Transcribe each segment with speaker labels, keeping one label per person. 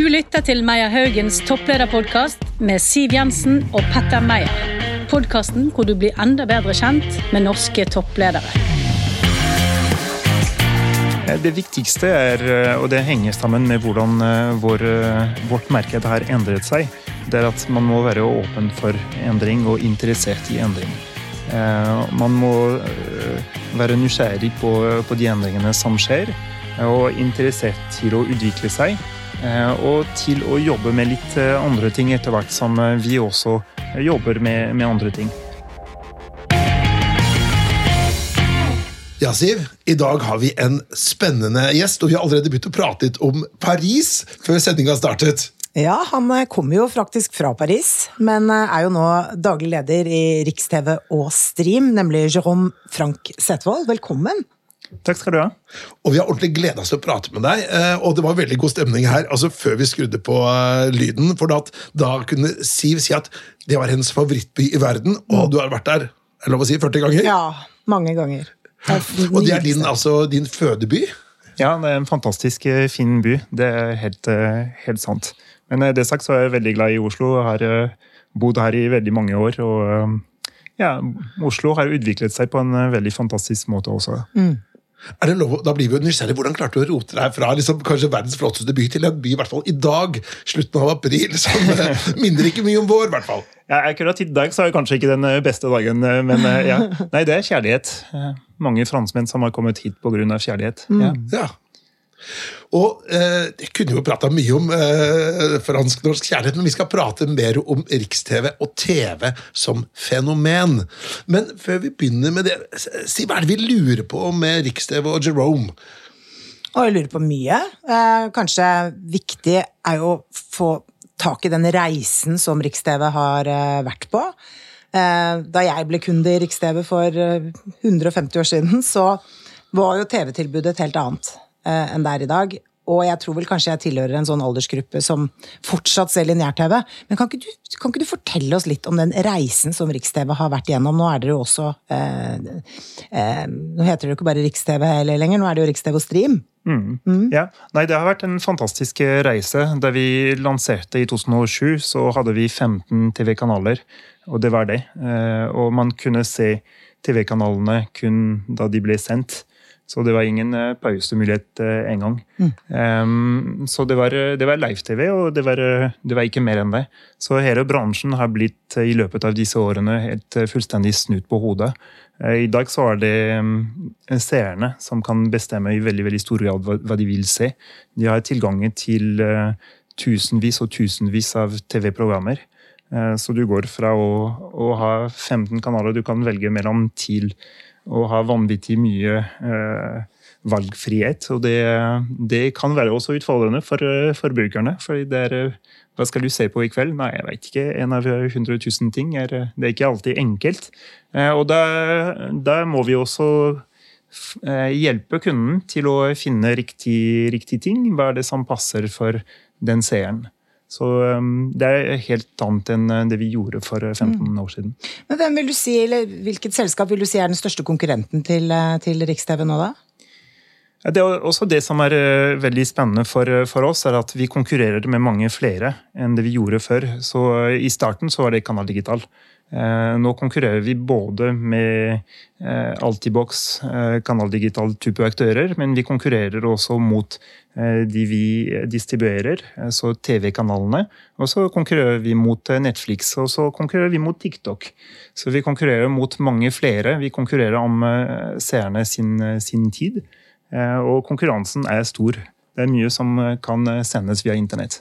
Speaker 1: Du lytter til Meyer Haugens topplederpodkast med Siv Jensen og Petter Meyer. Podkasten hvor du blir enda bedre kjent med norske toppledere.
Speaker 2: Det viktigste er, og det henger sammen med hvordan eh, vår, eh, vårt marked har endret seg, det er at man må være åpen for endring og interessert i endring. Eh, man må være nysgjerrig på, på de endringene som skjer, og interessert til å utvikle seg. Og til å jobbe med litt andre ting etter hvert som vi også jobber med, med andre ting.
Speaker 3: Ja, Siv. I dag har vi en spennende gjest, og vi har allerede begynt å prate litt om Paris før sendinga startet.
Speaker 4: Ja, han kommer jo faktisk fra Paris, men er jo nå daglig leder i Riks-TV og Stream, nemlig Jérôme Frank Setvold. Velkommen!
Speaker 2: Takk skal du ha.
Speaker 3: Og Vi har ordentlig gleda oss til å prate med deg, og det var veldig god stemning her altså før vi skrudde på lyden. For da, da kunne Siv si at det var hennes favorittby i verden, og du har vært der er lov å si, 40 ganger?
Speaker 4: Ja, mange ganger.
Speaker 3: Og det er din, altså, din fødeby?
Speaker 2: Ja, det er en fantastisk eh, fin by. Det er helt, eh, helt sant. Men eh, det sagt så er jeg veldig glad i Oslo. Jeg har bodd her i veldig mange år. Og ja, Oslo har utviklet seg på en veldig fantastisk måte også. Mm.
Speaker 3: Er det lov, da blir vi jo nysgjerrig. Hvordan klarte du å rote deg fra liksom, kanskje verdens flotteste by til en by i hvert fall i dag, slutten av april, som minner ikke mye om vår? i hvert fall?
Speaker 2: Ja, akkurat i dag så er det kanskje ikke den beste dagen, men ja. Nei, det er kjærlighet. Mange franskmenn som har kommet hit pga. kjærlighet.
Speaker 3: Mm. Ja. Og eh, kunne jo prata mye om eh, fransk-norsk kjærlighet, men vi skal prate mer om Riks-TV og TV som fenomen. Men før vi begynner med det, si hva er det vi lurer på med Riks-TV og Jerome?
Speaker 4: Og jeg lurer på mye. Eh, kanskje viktig er jo å få tak i den reisen som Riks-TV har eh, vært på. Eh, da jeg ble kunde i Riks-TV for 150 eh, år siden, så var jo TV-tilbudet et helt annet. Eh, enn det er i dag. Og jeg tror vel kanskje jeg tilhører en sånn aldersgruppe som fortsatt ser lineær-TV. Men kan ikke, du, kan ikke, du, fortelle oss litt om den reisen som Riks-TV har vært gjennom? Nå er dere jo også eh, eh, Nå heter det jo ikke bare Riks-TV lenger, nå er det jo Riks-TV og Stream.
Speaker 2: Mm. Mm. Ja. Nei, det har vært en fantastisk reise. Da vi lanserte i 2007, så hadde vi 15 TV-kanaler, og det var det. Eh, og man kunne se TV-kanalene kun da de ble sendt. Så det var ingen eh, pausemulighet eh, engang. Mm. Um, så det var, det var live-TV, og det var, det var, ikke mer enn det. Så hele bransjen har blitt i løpet av disse årene helt fullstendig snudd på hodet. I dag så er det seerne som kan bestemme i veldig veldig stor grad hva, hva de vil se. De har tilgang til tusenvis og tusenvis av TV-programmer. Så du går fra å, å ha 15 kanaler du kan velge mellom, til og har vanvittig mye eh, valgfrihet. Og det, det, kan være også utfordrende for uh, forbrukerne. for det er uh, Hva skal du se på i kveld? Nei, jeg vet ikke. En av 100 000 ting. Er, det er ikke alltid enkelt. Og da, må vi også hjelpe kunden til å finne riktig, riktig ting. Hva er det som passer for den seeren? Så um, det er helt annet enn uh, det vi gjorde for 15 uh, mm. år siden.
Speaker 4: Men hvem vil du si, eller Hvilket selskap vil du si er den største konkurrenten til, uh, til Riks-TV nå, da?
Speaker 2: Det er også det som er veldig spennende for, for, oss, er at vi konkurrerer med mange flere enn det vi gjorde før. Så I starten så var det Kanal Digital. Eh, nå konkurrerer vi både med eh, Altibox, eh, Kanal Digital-type aktører, men vi konkurrerer også mot de vi distribuerer, så TV-kanalene. Og så konkurrerer vi mot Netflix, og så konkurrerer vi mot TikTok. Så vi konkurrerer mot mange flere. Vi konkurrerer om seerne sin, sin tid. Og konkurransen er stor. Det er mye som kan sendes via internett.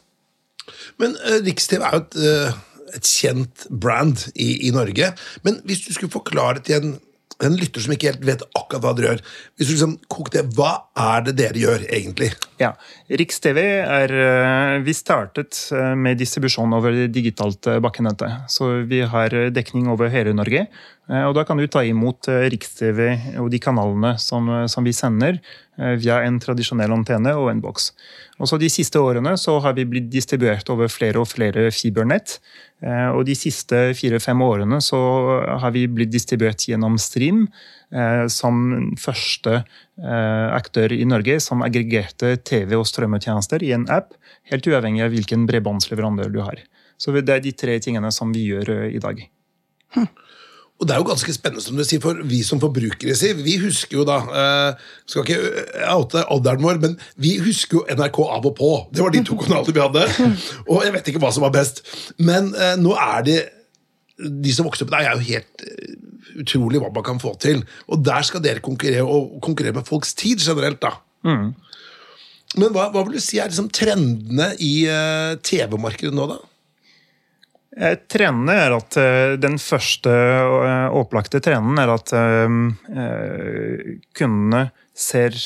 Speaker 3: Men Riks-TV er jo et et kjent brand i, i, Norge. Men hvis du skulle forklare til en, en lytter som ikke helt vet akkurat hva dere gjør, hvis du liksom koker det, hva er det dere gjør egentlig?
Speaker 2: Ja, Riks-TV er eh, Vi startet eh, med distribusjon over digitalt eh, bakkenettet. Så vi har dekning over hele Norge. Eh, og da kan du ta imot eh, Riks-TV og de kanalene som, eh, som, vi sender via en tradisjonell antenne og en boks. Og så De siste årene så har vi blitt distribuert over flere og flere fibernett. Og de siste fire-fem årene så har vi blitt distribuert gjennom Stream som første aktør i Norge som aggregerte TV- og strømmetjenester i en app, helt uavhengig av hvilken bredbåndsleverandør du har. Så det er de tre tingene som vi gjør i dag.
Speaker 3: Hm. Og det er jo ganske spennende, som du sier, for vi som forbrukere. sier, Vi husker jo da eh, Skal ikke eh, oute alderen vår, men vi husker jo NRK av og på. Det var de to kanalene vi hadde. Og jeg vet ikke hva som var best. Men eh, nå er det De som vokste opp der, er jo helt utrolig hva man kan få til. Og der skal dere konkurrere, og konkurrere med folks tid generelt, da. Mm. Men hva, hva, vil du si er liksom trendene i TV-markedet nå, da?
Speaker 2: Eh, trenden er at eh, Den første eh, opplagte trenden er at kundene ser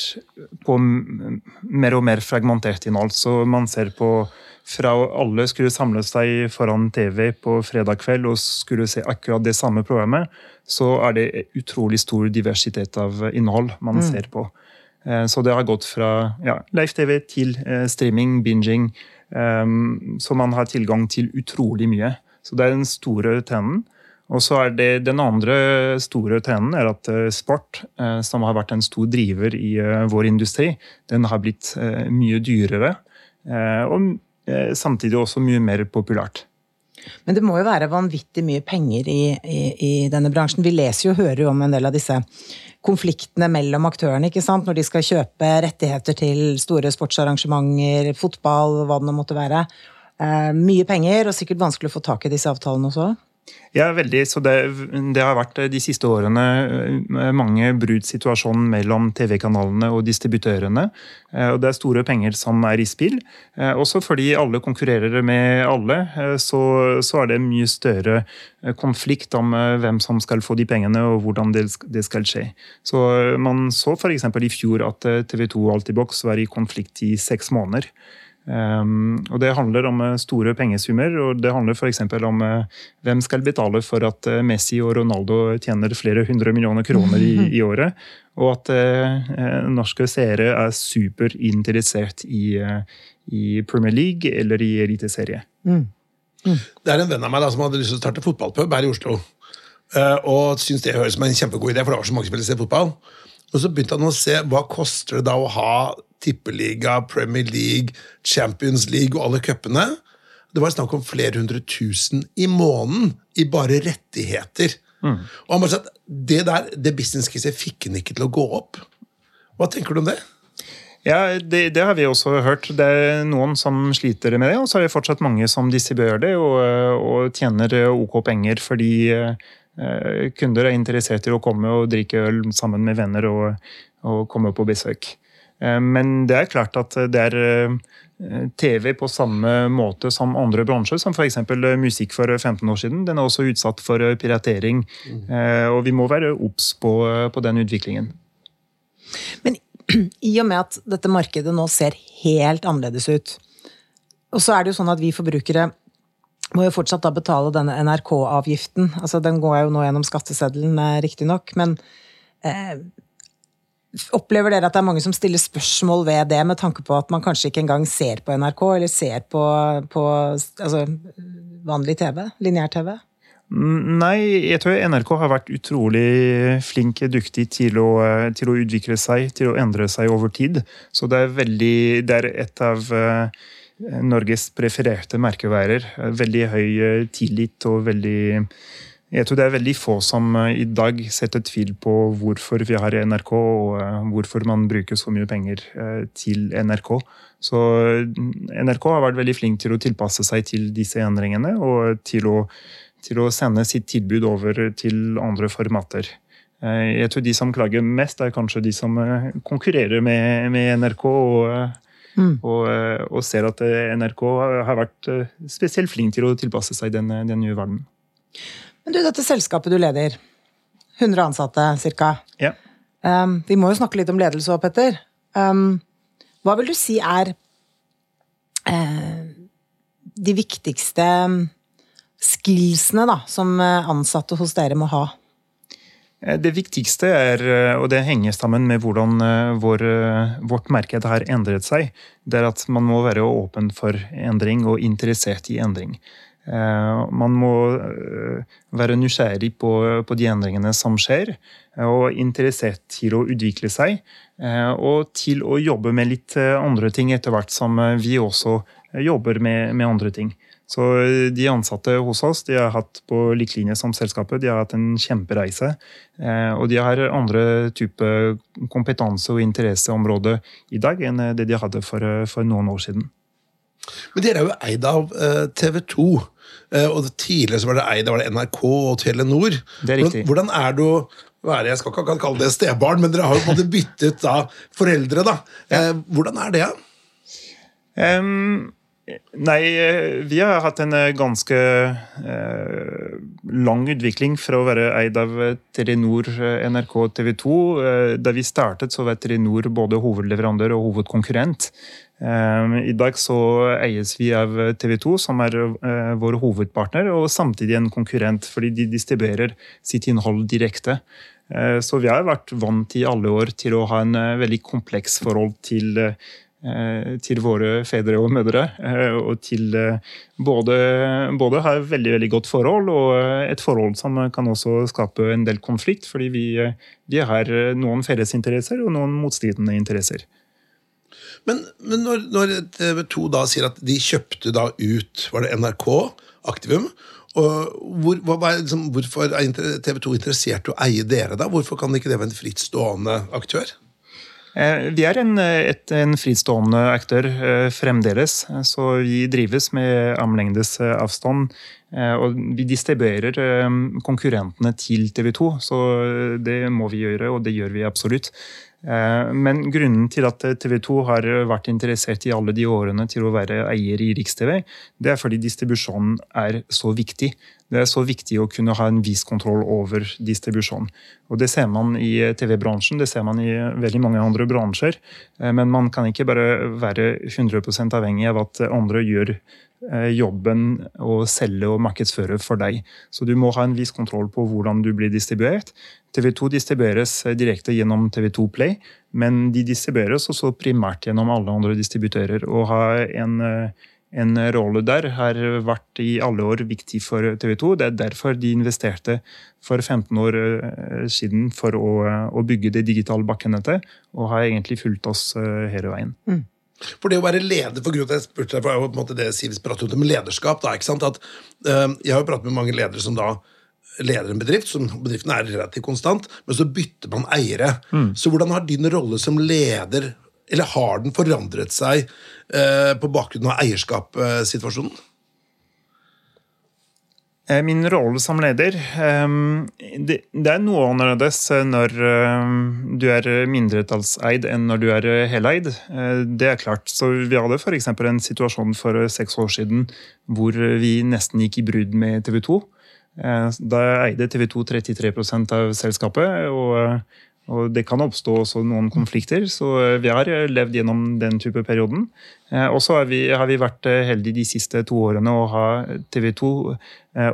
Speaker 2: på mer og mer fragmentert innhold. Så man ser på fra alle skulle samle seg foran TV på fredag kveld og skulle se akkurat det samme programmet, så er det utrolig stor diversitet av innhold man mm. ser på. Så det har gått fra ja, live-TV til streaming, binging. Så man har tilgang til utrolig mye. Så det er den store trenden. Og så er det Den andre store trenden er at eh, sport, eh, som har vært en stor driver i eh, vår industri, den har blitt mye dyrere. Og samtidig også mye mer populært.
Speaker 4: Men det må jo være vanvittig mye penger i, i, i, denne bransjen. Vi leser jo og hører jo om en del av disse konfliktene mellom aktørene, ikke sant? når de skal kjøpe rettigheter til store sportsarrangementer, fotball, hva det nå måtte være. Eh, mye penger, og sikkert vanskelig å få tak i disse avtalene også?
Speaker 2: Ja, veldig. Så det, det, har vært eh, de siste årene eh, mange bruddsituasjoner mellom TV-kanalene og distributørene. Og det er store penger som er i spill. Også fordi alle konkurrerer med alle, så, så er det mye større konflikt om hvem som skal få de pengene og hvordan det, det skal skje. Så Man så f.eks. i fjor at TV 2 og Altibox var i konflikt i seks måneder. Um, og Det handler om uh, store pengesummer, og det handler f.eks. om uh, hvem skal betale for at uh, Messi og Ronaldo tjener flere hundre millioner kroner i, i året, og at norske seere er superinteressert i, i Premier League eller i Eliteserie. Mm.
Speaker 3: Mm. Det er en venn av meg da, som hadde lyst til å starte fotballpub her i Oslo. og syntes det høres som en kjempegod idé, for det var så mange som ville se fotball. Og så begynte han å se hva koster det da å ha tippeliga, Premier League, Champions League og alle cupene. Det var snakk om flere hundre tusen i måneden i bare rettigheter. Mm. Og han bare sa at det der, det business-caset fikk han ikke til å gå opp. Hva tenker du om det?
Speaker 2: Ja, det, det, har vi også hørt. Det er noen som sliter med det, og så er det fortsatt mange som distribuerer det og, og tjener OK penger fordi eh, kunder er interessert i å komme og drikke øl sammen med venner og, og komme på besøk. Eh, men det er klart at det er eh, TV på samme måte som andre bransjer, som f.eks. musikk for 15 år siden. Den er også utsatt for piratering, mm. og vi må være obs på, på, den utviklingen.
Speaker 4: Men i og med at dette markedet nå ser helt annerledes ut, og så er det jo sånn at vi forbrukere må jo fortsatt da betale denne NRK-avgiften. Altså, den går jo nå gjennom skatteseddelen, riktignok, men eh, Opplever dere at det er mange som stiller spørsmål ved det, med tanke på at man kanskje ikke engang ser på NRK, eller ser på, på altså, vanlig TV? Lineær-TV?
Speaker 2: Mm, nei, jeg tror NRK har vært utrolig flink dyktig til å, til å, utvikle seg, til å endre seg over tid. Så det er, veldig, det er et av uh, Norges prefererte merkeværer. Veldig høy eh, tillit og veldig jeg tror det er veldig få som eh, i dag setter tvil på hvorfor vi har NRK, og eh, hvorfor man bruker så mye penger eh, til NRK. Så NRK har vært veldig flink til å tilpasse seg til disse endringene, og til å, til å sende sitt tilbud over til andre formater. Jeg tror de som klager mest, er kanskje de som konkurrerer med, med NRK. og Mm. Og, og, ser at NRK har vært spesielt flink til å tilpasse seg den, den nye verden.
Speaker 4: Men du, dette selskapet du leder, 100 ansatte ca.
Speaker 2: Ja.
Speaker 4: Um, vi må jo snakke litt om ledelse òg, Petter. Um, hva vil du si er uh, de viktigste skillsene da, som ansatte hos dere må ha
Speaker 2: Eh, det viktigste er, eh, og det henger sammen med hvordan eh, vår, vårt marked har endret seg, det er at man må være åpen for endring og interessert i endring. Man må være nysgjerrig på, på de endringene som skjer, og interessert til å utvikle seg. Og til å jobbe med litt andre ting etter hvert som vi også jobber med, med andre ting. Så eh, de ansatte hos oss de har hatt på lik linje som selskapet, de har hatt en kjempereise. Eh, og de har andre type kompetanse- og interesseområder i dag enn det de hadde for, eh, for noen år siden.
Speaker 3: Men dere er jo eid av TV 2. Og tidligere så var det eid av NRK og Telenor.
Speaker 2: Det er riktig.
Speaker 3: Hvordan, hvordan er være Jeg skal ikke kalle det stebarn, men dere har jo på en måte byttet da foreldre. da. Hvordan er det?
Speaker 2: Um, Nei, eh, vi har hatt en eh, ganske eh, lang utvikling fra å være eid av Telenor, NRK og TV 2. Da vi startet, så var Telenor både hovedleverandør og hovedkonkurrent. I dag så eies vi av TV 2, som er vår hovedpartner, og samtidig en konkurrent, fordi de distribuerer sitt innhold direkte. Så vi har vært vant i alle år til å ha en veldig kompleks forhold til Eh, til våre fedre og mødre. Eh, og til eh, både, både ha veldig veldig godt forhold, og et forhold som kan også skape en del konflikt. Fordi vi, vi har noen fellesinteresser og noen motstridende interesser.
Speaker 3: Men, men når, når, TV 2 da sier at de kjøpte da ut var det NRK, Aktivum hvor, hva, liksom, Hvorfor er TV 2 interessert i å eie dere, da? Hvorfor kan ikke det være en frittstående aktør?
Speaker 2: Eh, vi er en, et, en fristående aktør eh, fremdeles, så vi drives med armlengdes eh, avstand. Og vi distribuerer konkurrentene til TV 2, så det må vi gjøre, og det gjør vi absolutt. Men grunnen til at TV 2 har vært interessert i alle de årene til å være eier i Riks-TV, det er fordi distribusjonen er så viktig. Det er så viktig å kunne ha en viss kontroll over distribusjonen. Og Det ser man i TV-bransjen, det ser man i veldig mange andre bransjer. Eh, men man kan ikke bare være 100% avhengig av at andre gjør eh, jobben å selge og markedsføre for deg. Så du må ha en viss kontroll på hvordan du blir distribuert. TV2 distribueres direkte gjennom TV2 Play, men de distribueres også primært gjennom alle andre distributører. og har en eh, en rolle der har vært i alle år viktig for TV 2. Det er derfor de investerte for 15 år eh, siden for å, å bygge det digitale bakkenettet, og har egentlig fulgt oss eh, hele veien. Mm.
Speaker 3: For det å være leder for grunnen jeg spurte deg, for på en måte det Sivis prater om med lederskap. da, ikke sant, at uh, Jeg har jo pratet med mange ledere som da leder en bedrift, som bedriften er relativt konstant, men så bytter man eiere. Mm. Så hvordan har din rolle som leder eller har den forandret seg eh, på bakgrunn av eierskapssituasjonen?
Speaker 2: Eh, min rolle som leder ehm, Det er noe annerledes når ehm, du er mindretallseid enn når du er heleid. Eh, det er klart. Så Vi hadde f.eks. en situasjon for seks år siden hvor vi nesten gikk i brudd med TV 2. Eh, da eide TV 2 33 av selskapet. og og det kan oppstå også noen konflikter, så eh, vi har eh, levd gjennom den type perioden. Eh, og så har har vi vært heldige de siste to årene å ha TV 2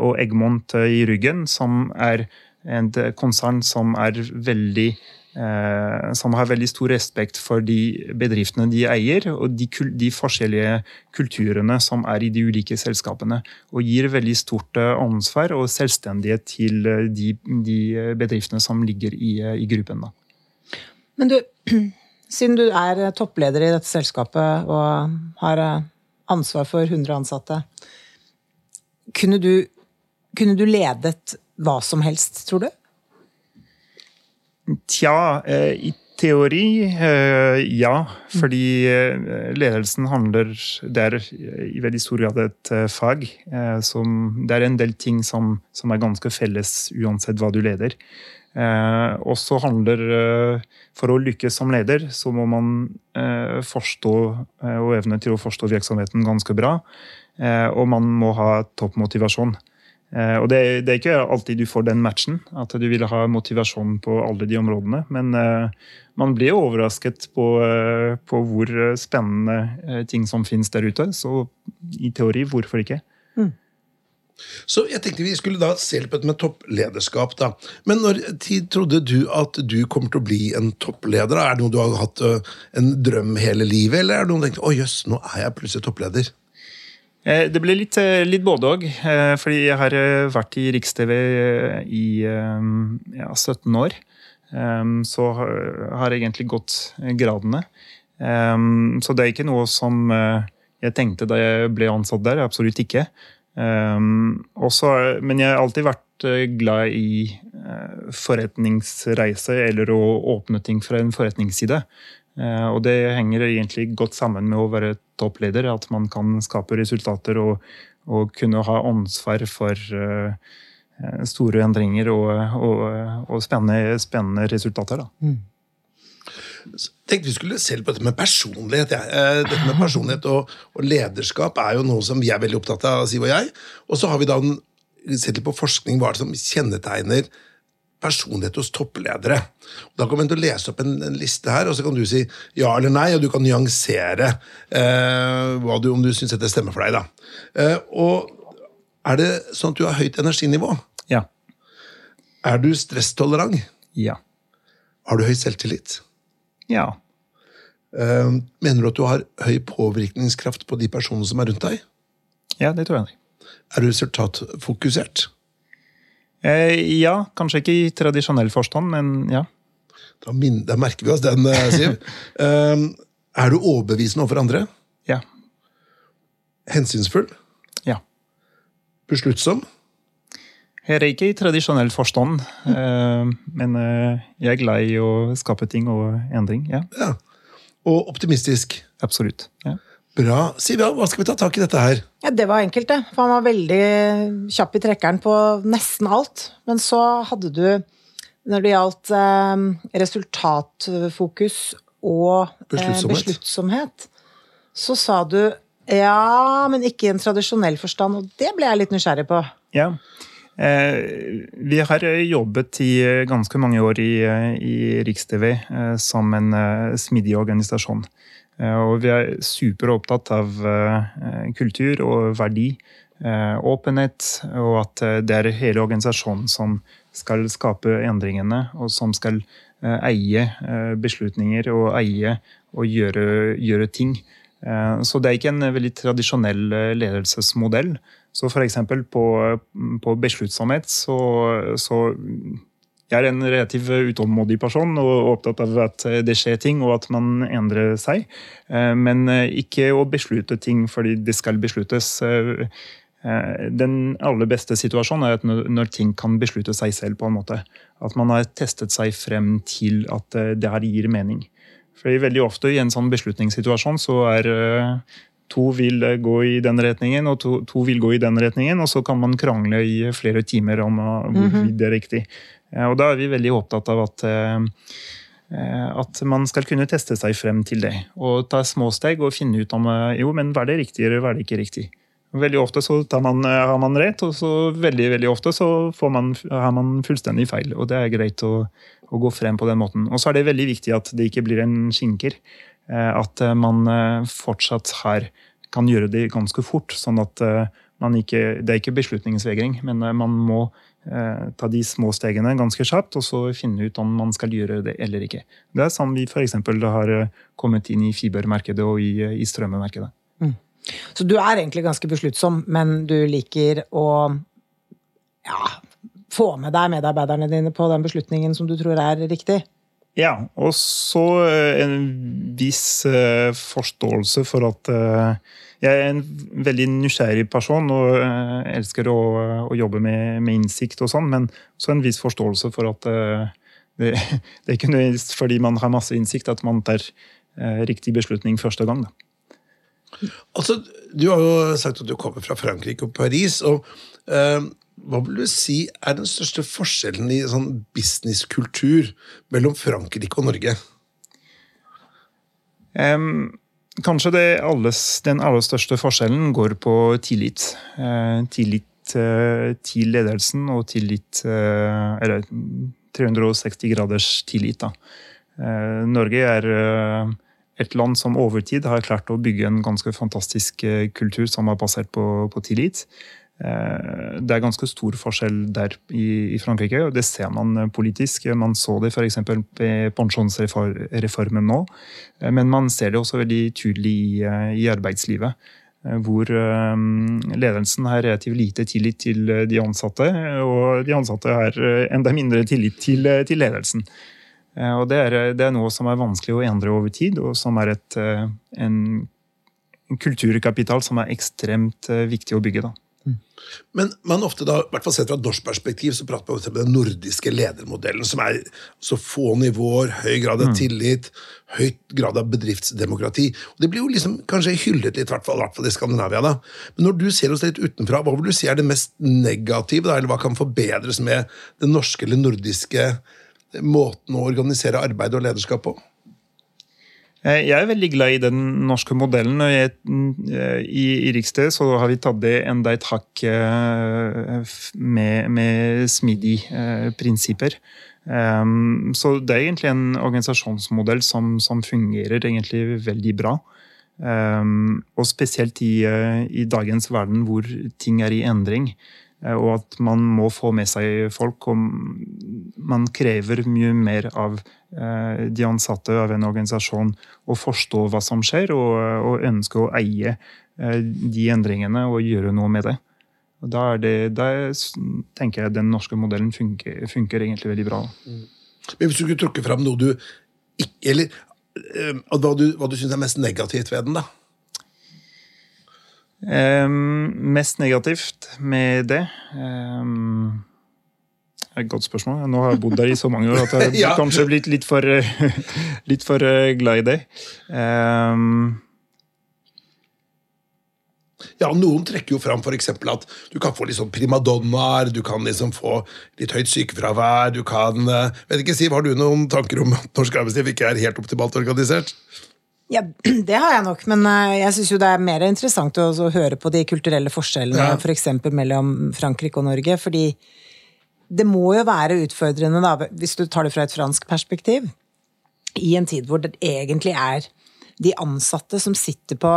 Speaker 2: og Egmont i ryggen, som er et konsern som er veldig Eh, som har veldig stor respekt for de bedriftene de eier, og de, de, forskjellige kulturene som er i de ulike selskapene. Og gir veldig stort eh, ansvar og selvstendighet til eh, de, de bedriftene som ligger i, i gruppen. Da.
Speaker 4: Men du, siden du er toppleder i dette selskapet og har ansvar for 100 ansatte, kunne du, kunne du ledet hva som helst, tror du?
Speaker 2: Tja, eh, i teori eh, ja. Fordi eh, ledelsen handler Det er i veldig stor grad et fag. Som, det er en del ting som, som, er ganske felles uansett hva du leder. Og så handler For å lykkes som leder, så må man forstå og evne til å forstå virksomheten ganske bra. Og man må ha toppmotivasjon. Eh, og det, det, er ikke alltid du får den matchen, at du vil ha motivasjon på alle de områdene. Men uh, man blir overrasket på, uh, på, hvor spennende ting som finnes der ute. Så i teori, hvorfor ikke? Mm.
Speaker 3: Så jeg tenkte vi skulle da se litt på dette med topplederskap. da. Men når tid trodde du at du kommer til å bli en toppleder? Er det noe du har hatt en drøm hele livet, eller er det noe du tenkte å jøss, nå er jeg plutselig toppleder?
Speaker 2: Eh, Det ble litt, eh, litt både òg. Fordi jeg har eh, vært i Riks-TV eh, i eh, ja, 17 år. Eh, Så har- jeg egentlig gått eh, gradene. Eh, Så det er ikke noe som eh, jeg tenkte da jeg ble ansatt der. Absolutt ikke. Eh, men jeg har alltid vært eh, glad i eh, forretningsreise eller å åpne ting fra en forretningsside. Eh, Og det henger egentlig godt sammen med å være toppleder, at man kan skape resultater og, og kunne ha ansvar for eh, store endringer og, og, og spennende, spennende resultater. Da.
Speaker 3: tenkte vi skulle se litt på dette med personlighet. Ja. Eh, Dette med personlighet og, og lederskap er jo noe som vi er veldig opptatt av, Siv og jeg. Og så har vi da sett litt på forskning hva er det som kjennetegner personlighet hos toppledere. Og da kommer jeg til å lese opp en, en liste her, og så kan du si ja eller nei, og du kan nyansere eh, du, om du syns dette stemmer for deg. da. Eh, og er det sånn at du har høyt energinivå?
Speaker 2: Ja.
Speaker 3: Er du stresstolerant?
Speaker 2: Ja.
Speaker 3: Har du høy selvtillit?
Speaker 2: Ja.
Speaker 3: Eh, mener du at du har høy påvirkningskraft på de personene som er rundt deg?
Speaker 2: ja, det tror jeg.
Speaker 3: Er du resultatfokusert?
Speaker 2: Eh, ja, kanskje ikke i tradisjonell forstand, men ja.
Speaker 3: Da, da merker vi oss den, eh, Siv. Eh, er du overbevisende overfor andre?
Speaker 2: Ja.
Speaker 3: Hensynsfull?
Speaker 2: ja.
Speaker 3: Besluttsom?
Speaker 2: Her er ikke i tradisjonell forstand, eh, men jeg er glad i å skape ting og endring. Ja,
Speaker 3: Ja. Og optimistisk?
Speaker 2: absolutt. Ja.
Speaker 3: Bra. Siv, ja, hva skal vi ta tak i dette her?
Speaker 4: Ja, Det var enkelt, det. For han var veldig kjapp i trekkeren på nesten alt. Men så hadde du, når det gjaldt eh, resultatfokus og eh,
Speaker 3: Besluttsomhet.
Speaker 4: besluttsomhet, så sa du ja, men ikke i en tradisjonell forstand. Og det ble jeg litt nysgjerrig på.
Speaker 2: Ja. Eh, vi har eh, jobbet i eh, ganske mange år i, eh, i Riks-TV eh, som en eh, smidig organisasjon. Eh, og vi er superopptatt av eh, kultur og verdi, eh, åpenhet, og at det er hele organisasjonen som skal skape endringene, og som skal eie beslutninger og eie og gjøre, gjøre ting. Så det er ikke en veldig tradisjonell ledelsesmodell. Så f.eks. På, på besluttsomhet så, så jeg er en relativt utålmodig person og opptatt av at det skjer ting og at man endrer seg. Eh, Men eh, ikke å beslutte ting fordi det skal besluttes. Eh, eh, Den aller beste situasjonen er at når ting kan beslutte seg selv. på en måte. At man har testet seg frem til at eh, det her gir mening. Fordi veldig ofte i en sånn beslutningssituasjon så er eh, to vil eh, gå i den retningen, og to, to vil gå i den retningen, og så kan man krangle i flere timer om eh, hvorvidt det er riktig. Eh, Og da er vi veldig opptatt av at at man skal kunne teste seg frem til det. Og ta små steg og finne ut om jo, men var det riktig eller var det ikke riktig. Veldig ofte så tar man, har man rett, og så veldig veldig ofte så får man, har man fullstendig feil. Og det er greit å, å gå frem på den måten. Og så er det veldig viktig at det ikke blir en skinker. Eh, At eh, man eh, fortsatt her kan gjøre det ganske fort. sånn at man ikke, Det er ikke beslutningsvegring, men man må ta de små stegene ganske kjapt, og så finne ut om man skal gjøre det eller ikke. Det er sånn vi f.eks. har kommet inn i fibermarkedet og i, strømmemarkedet.
Speaker 4: Så du er egentlig ganske besluttsom, men du liker å ja, få med deg medarbeiderne dine på den beslutningen som du tror er riktig.
Speaker 2: Ja, og så eh, en viss eh, forståelse for at eh, jeg er en veldig nysgjerrig person og elsker å, å jobbe med, med innsikt og sånn, men så en viss forståelse for at det, det er ikke nødvendigvis fordi man har masse innsikt at man tar riktig beslutning første gang. Da.
Speaker 3: Altså, Du har jo sagt at du kommer fra Frankrike og Paris. og eh, Hva vil du si er den største forskjellen i sånn businesskultur mellom Frankrike og Norge?
Speaker 2: Um, kanskje alles, den aller største forskjellen går på tillit. Uh, tillit uh, til ledelsen og tillit uh, Eller 360 graders tillit, da. Norge er et land som over tid har klart å bygge en ganske fantastisk kultur som er basert på, på tillit. Det er ganske stor forskjell der i, Frankrike, og det ser man politisk. Man så det f.eks. ved pensjonsreformen nå, men man ser det også veldig tydelig i, i arbeidslivet. Hvor ledelsen har relativt lite tillit til de ansatte, og de ansatte har enda mindre tillit til, til ledelsen. Og det er, det er, noe som er vanskelig å endre over tid, og som er et, en, en kulturkapital som er ekstremt viktig å bygge. da.
Speaker 3: Men man ofte da, i hvert fall sett fra et norsk perspektiv, så prater man om den nordiske ledermodellen, som er så få nivåer, høy grad av mm. tillit, høyt grad av bedriftsdemokrati. Og Det blir jo liksom kanskje hyllet litt, i hvert fall i Skandinavia. da. Men når du ser oss litt utenfra, hva vil du si er det mest negative, da, eller hva kan forbedres med den norske eller nordiske måten å organisere arbeid og lederskap på?
Speaker 2: Eh, jeg er veldig glad i den norske modellen. og eh, I, i Riksdag så har vi tatt det enda et hakk eh, med, med smidige prinsipper. Så det er egentlig en organisasjonsmodell som, som fungerer egentlig veldig bra. Og spesielt i, i dagens verden hvor ting er i endring. Eh, og at man må få med seg folk. og Man krever mye mer av eh, de ansatte av en organisasjon å forstå hva som skjer, og, og ønske å eie eh, de endringene og gjøre noe med det. Og da, det, da tenker jeg den norske modellen funker, funker egentlig veldig bra. Mm.
Speaker 3: Men Hvis du skulle trukke fram noe du ikke Eller hva du, hva du syns er mest negativt ved den, da?
Speaker 2: Um, mest negativt med det um, er et godt spørsmål. Nå har jeg bodd der i så mange år at jeg ja. kanskje blitt litt for, litt for uh, glad i det. Um,
Speaker 3: ja, Noen trekker jo fram f.eks. at du kan få litt sånn primadonnaer, du kan liksom få litt høyt sykefravær, du kan uh, vet ikke, Siv, Har du noen tanker om at norsk arbeidsliv ikke er helt optimalt organisert?
Speaker 4: Ja, det har jeg nok, men eh, jeg syns det er mer interessant å, å høre på de kulturelle forskjellene ja. f.eks. For mellom Frankrike og Norge. Fordi det må jo være utfordrende, da, hvis du tar det fra et fransk perspektiv, i en tid hvor det egentlig er de ansatte som sitter på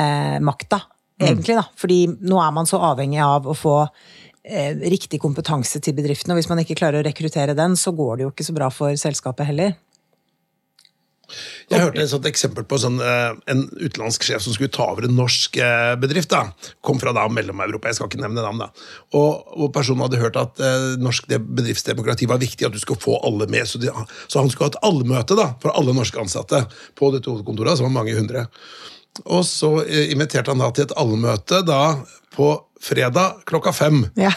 Speaker 4: eh, makta, mm. egentlig, da. Fordi nå er man så avhengig av å få eh, riktig kompetanse til bedriftene, og hvis man ikke klarer å rekruttere den, så går det jo ikke så bra for selskapet heller.
Speaker 3: Jeg hørte et sånt eksempel på sånn, eh, en utenlandsk sjef som skulle ta over en norsk eh, bedrift. da, Kom fra da Mellom-Europa, jeg skal ikke nevne navn. da, og, og, Personen hadde hørt at eh, norsk bedriftsdemokrati var viktig, at du skulle få alle med. Så, de, så han skulle ha et allmøte for alle norske ansatte på dette hovedkontoret, som var mange hundre. Og så inviterte han da til et allmøte da på fredag klokka fem. Ja.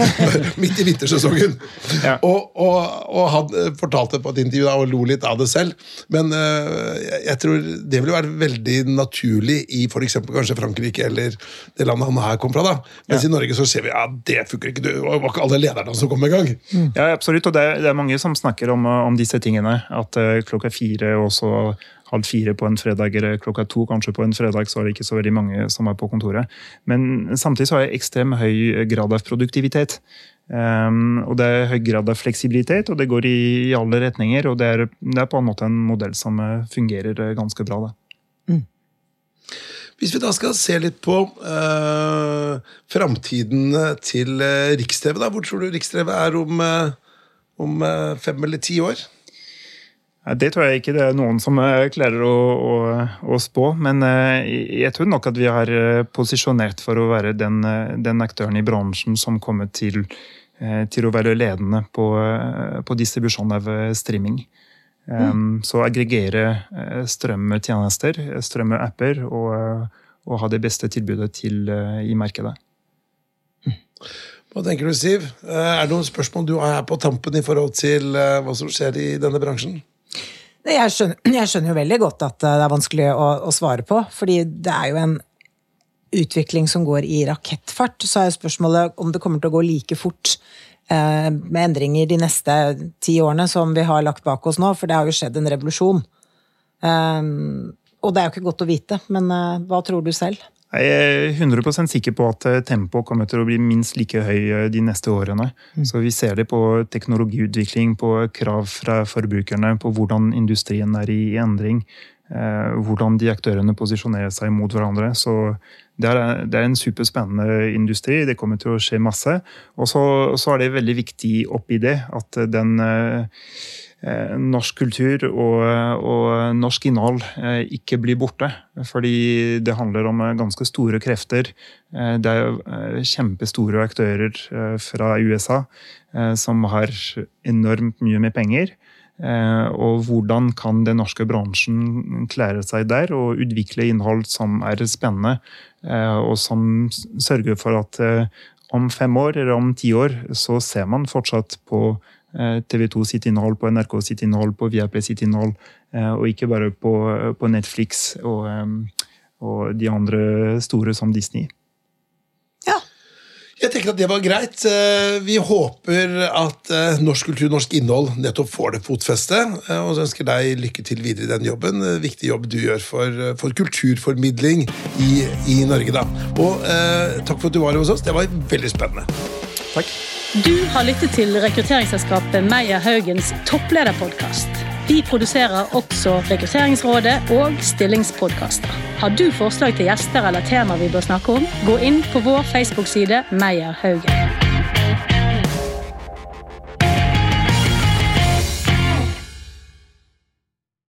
Speaker 3: Midt i vintersesongen. Ja. Og, og, og, han eh, fortalte på et intervju da, og lo litt av det selv. Men uh, jeg tror det ville være veldig naturlig i f.eks. kanskje Frankrike eller det landet han her kom fra. da. Mens ja. i Norge så ser vi ja, det funker ikke. Det var ikke alle lederne som kom i gang.
Speaker 2: Mm. Ja, absolutt. Og det det er, mange som snakker om, om disse tingene. At uh, klokka fire også halv fire på en fredag eller klokka to kanskje på en fredag, så er det ikke så veldig mange som er på kontoret. Men samtidig så har jeg ekstrem høy grad av produktivitet. Um, og det er høy grad av fleksibilitet, og det går i, i alle retninger. Og det er, det er, på en måte en modell som eh, fungerer eh, ganske bra. Mm.
Speaker 3: Hvis vi da skal se litt på uh, framtiden til uh, Riks-TV, hvor tror du Riks-TV er om, uh, om fem eller ti år?
Speaker 2: Det tror jeg ikke det er noen som eh, klarer å, å, å, spå. Men eh, jeg tror nok at vi har eh, posisjonert for å være den, den aktøren i bransjen som kommer til, til å være ledende på, på distribusjon av streaming. Mm. Så aggregere strømmetjenester, strømmeapper, og, og ha det beste tilbudet til, i markedet.
Speaker 3: Hva tenker du, Siv? Er det noen spørsmål du har på tampen i forhold til hva som skjer i denne bransjen?
Speaker 4: Jeg skjønner, jeg skjønner, jo veldig godt at eh, det er vanskelig å, å, svare på, fordi det er jo en utvikling som går i rakettfart. Så er jo spørsmålet om det kommer til å gå like fort eh, med endringer de neste ti årene som vi har lagt bak oss nå, for det har jo skjedd en revolusjon. Eh, og det er jo ikke godt å vite, men eh, hva tror du selv?
Speaker 2: Jeg er 100% sikker på at eh, tempoet kommer til å bli minst like høy eh, de neste årene. Mm. Så Vi ser det på teknologiutvikling, på krav fra forbrukerne, på hvordan industrien er i endring. hvordan de aktørene posisjonerer seg mot hverandre. Så det er, det er, en superspennende industri. Det kommer til å skje masse. Og så, så er det veldig viktig oppi det at den Eh, norsk kultur og, og, norsk innhold eh, ikke blir borte. Fordi det handler om eh, ganske store krefter. Det er kjempestore aktører fra USA som har enormt mye med penger. Og hvordan kan den norske bransjen klare seg der og utvikle innhold som er spennende, og som sørger for at om fem år eller om ti år så ser man fortsatt på Eh, TV2 sitt innhold, på NRK sitt innhold, på Viaplay sitt innhold, eh, og ikke bare på, på Netflix og, eh, og, de andre store som Disney.
Speaker 3: Ja. Jeg tenker at det var greit. Vi håper at norsk kultur, norsk innhold nettopp får det fotfeste. Og så ønsker deg lykke til videre i den jobben. Viktig jobb du gjør for, for kulturformidling i, i, Norge, da. Og eh, takk for at du var hos oss. Det var veldig spennende.
Speaker 2: Takk.
Speaker 1: Du har lyttet til rekrutteringsselskapet Meyer Haugens topplederpodkast. Vi produserer også Rekrutteringsrådet og stillingspodkaster. Har du forslag til gjester eller temaer vi bør snakke om, gå inn på vår Facebook-side Meyer Haugen.